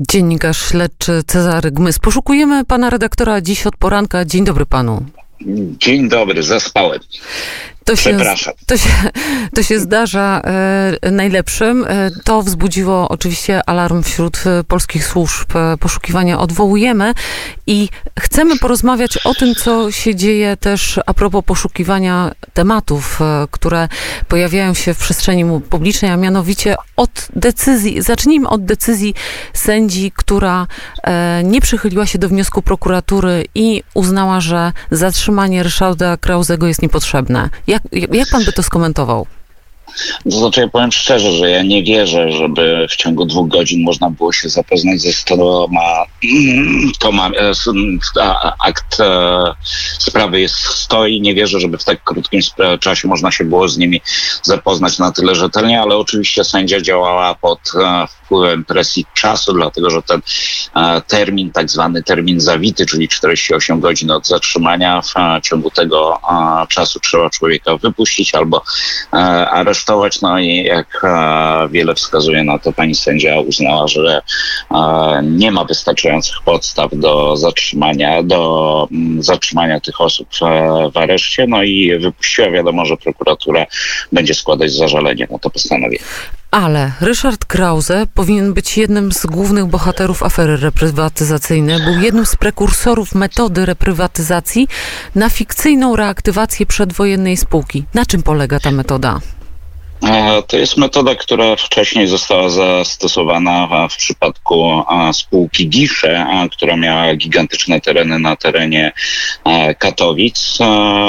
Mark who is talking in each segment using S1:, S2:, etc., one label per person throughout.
S1: Dziennikarz śledczy Cezary Gmys. Poszukujemy pana redaktora dziś od poranka. Dzień dobry panu.
S2: Dzień dobry, zaspałem.
S1: To się, to się, to się zdarza e, najlepszym. E, to wzbudziło oczywiście alarm wśród e, polskich służb e, poszukiwania. Odwołujemy i chcemy porozmawiać o tym, co się dzieje też a propos poszukiwania tematów, e, które pojawiają się w przestrzeni publicznej, a mianowicie od decyzji, zacznijmy od decyzji sędzi, która e, nie przychyliła się do wniosku prokuratury i uznała, że zatrzymanie Ryszarda Krauzego jest niepotrzebne. Jak, jak pan by to skomentował?
S2: To znaczy, ja powiem szczerze, że ja nie wierzę, żeby w ciągu dwóch godzin można było się zapoznać ze stoma toma, e, akt e, sprawy jest stoi. Nie wierzę, żeby w tak krótkim spra- czasie można się było z nimi zapoznać na tyle rzetelnie, ale oczywiście sędzia działała pod e, wpływem presji czasu, dlatego że ten e, termin, tak zwany termin zawity, czyli 48 godzin od zatrzymania, w e, ciągu tego e, czasu trzeba człowieka wypuścić albo e, aresztować. No i jak e, wiele wskazuje na to, pani sędzia uznała, że e, nie ma wystarczających podstaw do zatrzymania, do mm, zatrzymania tych osób e, w areszcie, no i wypuściła. Wiadomo, że prokuratura będzie składać zażalenie na to postanowienie.
S1: Ale Ryszard Krause powinien być jednym z głównych bohaterów afery reprywatyzacyjnej. Był jednym z prekursorów metody reprywatyzacji na fikcyjną reaktywację przedwojennej spółki. Na czym polega ta metoda?
S2: E, To jest metoda, która wcześniej została zastosowana w przypadku spółki Gisze, która miała gigantyczne tereny na terenie e, Katowic. E,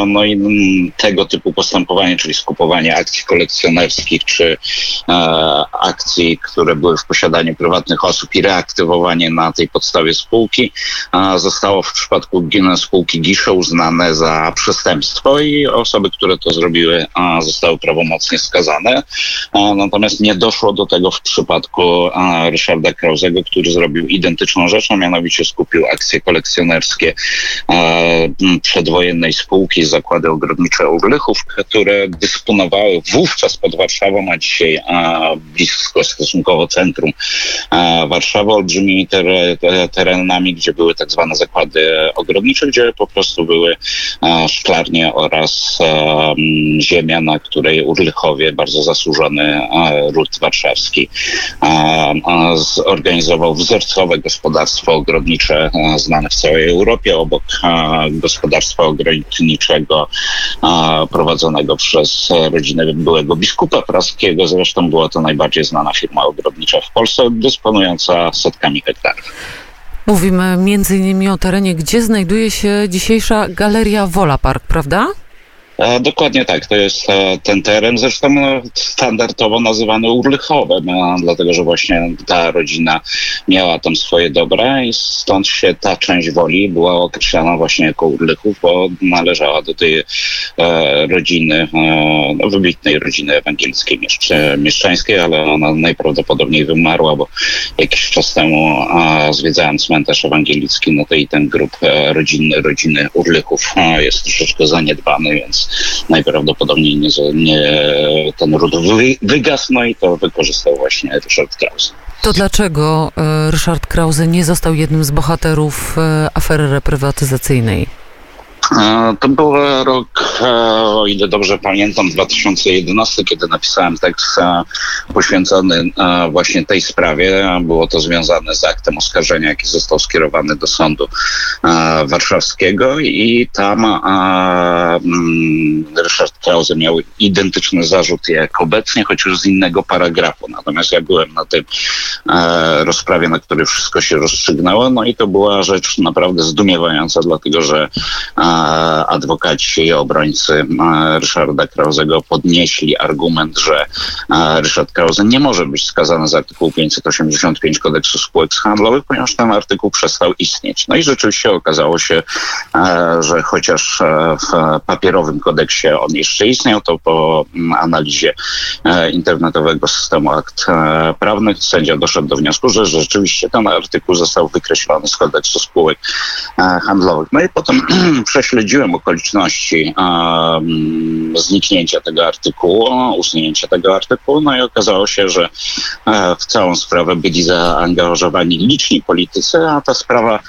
S2: No i mm, tego typu postępowanie, czyli skupowanie akcji kolekcjonerskich czy akcji, które były w posiadaniu prywatnych osób i reaktywowanie na tej podstawie spółki, zostało w przypadku spółki Gisze uznane za przestępstwo i osoby, które to zrobiły, zostały prawomocnie skazane. E, Natomiast nie doszło do tego w przypadku Ryszarda Krauzego, który zrobił identyczną rzecz, a mianowicie skupił akcje kolekcjonerskie przedwojennej spółki Zakłady Ogrodnicze Urlychów, które dysponowały wówczas pod Warszawą, a dzisiaj blisko stosunkowo centrum Warszawy, olbrzymimi tere- te- terenami, gdzie były tak zwane zakłady ogrodnicze, gdzie po prostu były szklarnie oraz ziemia, na której Urlychowie, bardzo zasłużony e, ród warszawski, e, zorganizował wzorcowe gospodarstwo ogrodnicze e, znane w całej Europie, obok gospodarstwa ogrodniczego prowadzonego przez rodzinę byłego biskupa praskiego. Zresztą była to najbardziej znana firma ogrodnicza w Polsce, dysponująca setkami hektarów.
S1: Mówimy między innymi o terenie, gdzie znajduje się dzisiejsza Galeria Wola Park, prawda?
S2: E, dokładnie tak, to jest e, ten teren, zresztą no, standardowo nazywany Urlychowem, e, dlatego że właśnie ta rodzina miała tam swoje dobra i stąd się ta część woli była określana właśnie jako Urlychów, bo należała do tej rodziny, no, wybitnej rodziny ewangelickiej mieszczańskiej, ale ona najprawdopodobniej wymarła, bo jakiś czas temu zwiedzałem cmentarz ewangelicki, no to i ten grup rodzinny, rodziny Urlychów e, jest troszeczkę zaniedbany, więc najprawdopodobniej nie, nie, ten ród wy, wygasł, no i to wykorzystał właśnie Ryszard Kraus.
S1: To dlaczego e, Ryszard Krause nie został jednym z bohaterów e, afery reprywatyzacyjnej?
S2: E, To był rok, e, o ile dobrze pamiętam, 2011, kiedy napisałem tekst e, poświęcony właśnie tej sprawie. Było to związane z aktem oskarżenia, jaki został skierowany do sądu warszawskiego i tam mm, Ryszard Krause miał identyczny zarzut jak obecnie, choć już z innego paragrafu. Natomiast ja byłem na e, rozprawie, na której wszystko się rozstrzygnęło, no i to była rzecz naprawdę zdumiewająca, dlatego że adwokaci i obrońcy e, Ryszarda Krauzego podnieśli argument, że e, Ryszard Krause nie może być skazany za artykuł 585 kodeksu spółek handlowych, ponieważ ten artykuł przestał istnieć. No i rzeczywiście okazało się, e, że chociaż w papierowym kodeksie on jeszcze istniał, to po mm, analizie internetowego systemu akt prawnych sędzia doszedł do wniosku, że rzeczywiście ten artykuł został wykreślony z kodeksu spółek handlowych. No i potem przeświadczył śledziłem okoliczności um, zniknięcia tego artykułu, usunięcia tego artykułu, no i okazało się, że e, w całą sprawę byli zaangażowani liczni politycy, a ta sprawa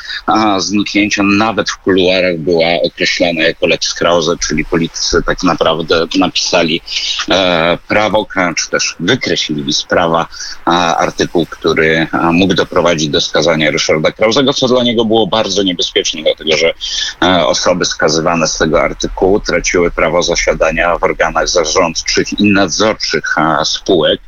S2: zniknięcia nawet w kuluarach była określana jako Lex Krause, czyli politycy tak naprawdę napisali e, prawo, czy też wykreślili z prawa artykuł, który mógł doprowadzić do skazania Ryszarda Krauzego, co dla niego było bardzo niebezpieczne, dlatego że e, osoby skazywane z tego artykułu traciły prawo zasiadania w organach zarządczych i nadzorczych spółek,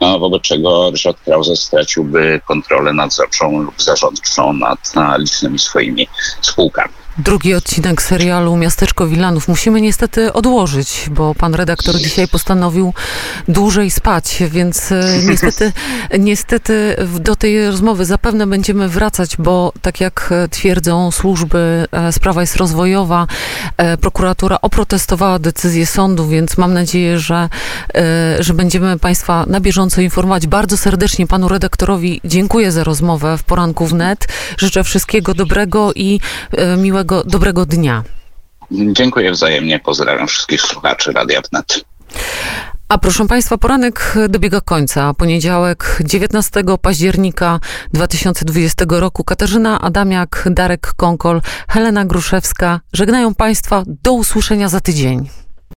S2: wobec czego Ryszard Krause straciłby kontrolę nadzorczą lub zarządczą nad licznymi swoimi spółkami.
S1: Drugi odcinek serialu Miasteczko Wilanów musimy niestety odłożyć, bo pan redaktor dzisiaj postanowił dłużej spać, więc e, niestety, niestety do tej rozmowy zapewne będziemy wracać, bo tak jak twierdzą służby, e, sprawa jest rozwojowa. E, prokuratura oprotestowała decyzję sądu, więc mam nadzieję, że, że będziemy Państwa na bieżąco informować. Bardzo serdecznie panu redaktorowi dziękuję za rozmowę w poranku wnet. Życzę wszystkiego dobrego i miłego dobrego, dobrego dnia.
S2: Dziękuję wzajemnie. Pozdrawiam wszystkich słuchaczy Radia Wnet.
S1: A proszę Państwa, poranek dobiega końca. Poniedziałek 19 października 2020 roku Katarzyna Adamiak, Darek Konkol, Helena Gruszewska żegnają Państwa do usłyszenia za tydzień.